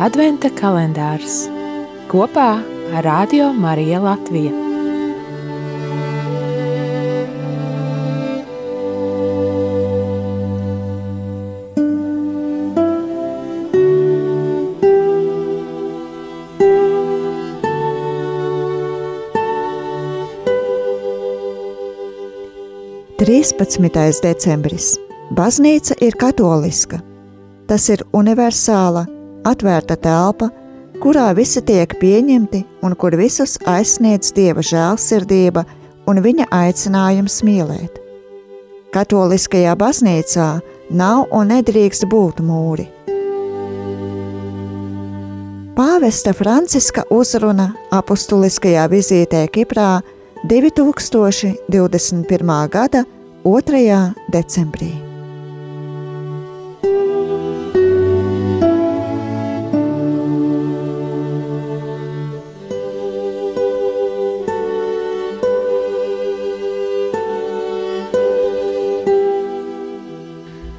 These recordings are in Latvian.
Adventa kalendārs kopā ar Radio Mariju Latviju. Trīspadsmitais decembris. Baznīca ir katoliska. Tas ir universāla, atvērta telpa, kurā visi tiek pieņemti un kur visus aizsniedz Dieva žēlsirdība un viņa aicinājums mīlēt. Katoliskajā baznīcā nav un nedrīkst būt mūri. Pāvesta Franciska uzruna apustuliskajā vizītē Kiprā 2021. gada 2. decembrī.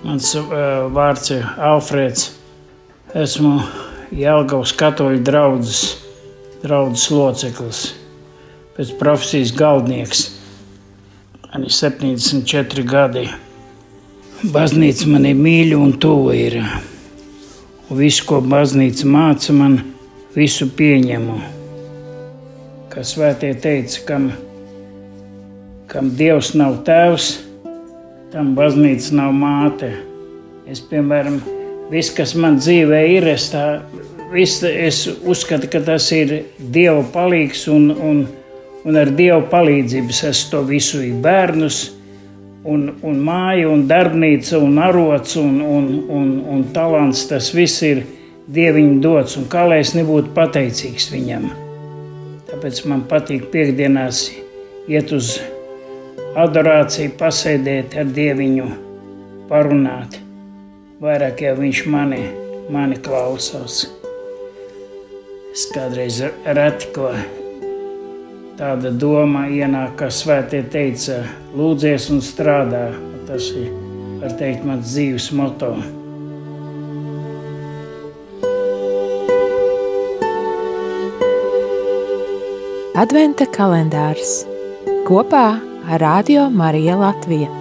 Mans uh, vārds ir Alfrēds. Esmu Jālgavas katoļu draudzes, draudzes loceklis, pēc profesijas galdnieks. Man ir 74 gadi. Baznīca man ir mīļa un tuva ir. Un visu, ko baznīca māca, man visu pieņemu. Kā svētie teica, kam, kam Dievs nav tēvs, tam baznīca nav māte. Es, piemēram, viss, kas man dzīvē ir, es, tā, viss, es uzskatu, ka tas ir Dieva palīgs un, un, un ar Dieva palīdzību es to visu ir bērnus. Un, un māja, un darbnīca, un arots, un, un, un, un talants. Tas viss ir dieviņa dots, un kā lai es nebūtu pateicīgs viņam. Tāpēc man patīk piekdienās iet uz adorāciju, pasēdēt ar dieviņu, parunāt. Vairāk jau viņš mani, mani klausās. Es kādreiz reti ko tāda doma ienāk, kā svētie teica, lūdzies un strādā. Tas ir, var teikt, mans dzīves moto. Adventa kalendārs kopā Radio Mariju Latviju.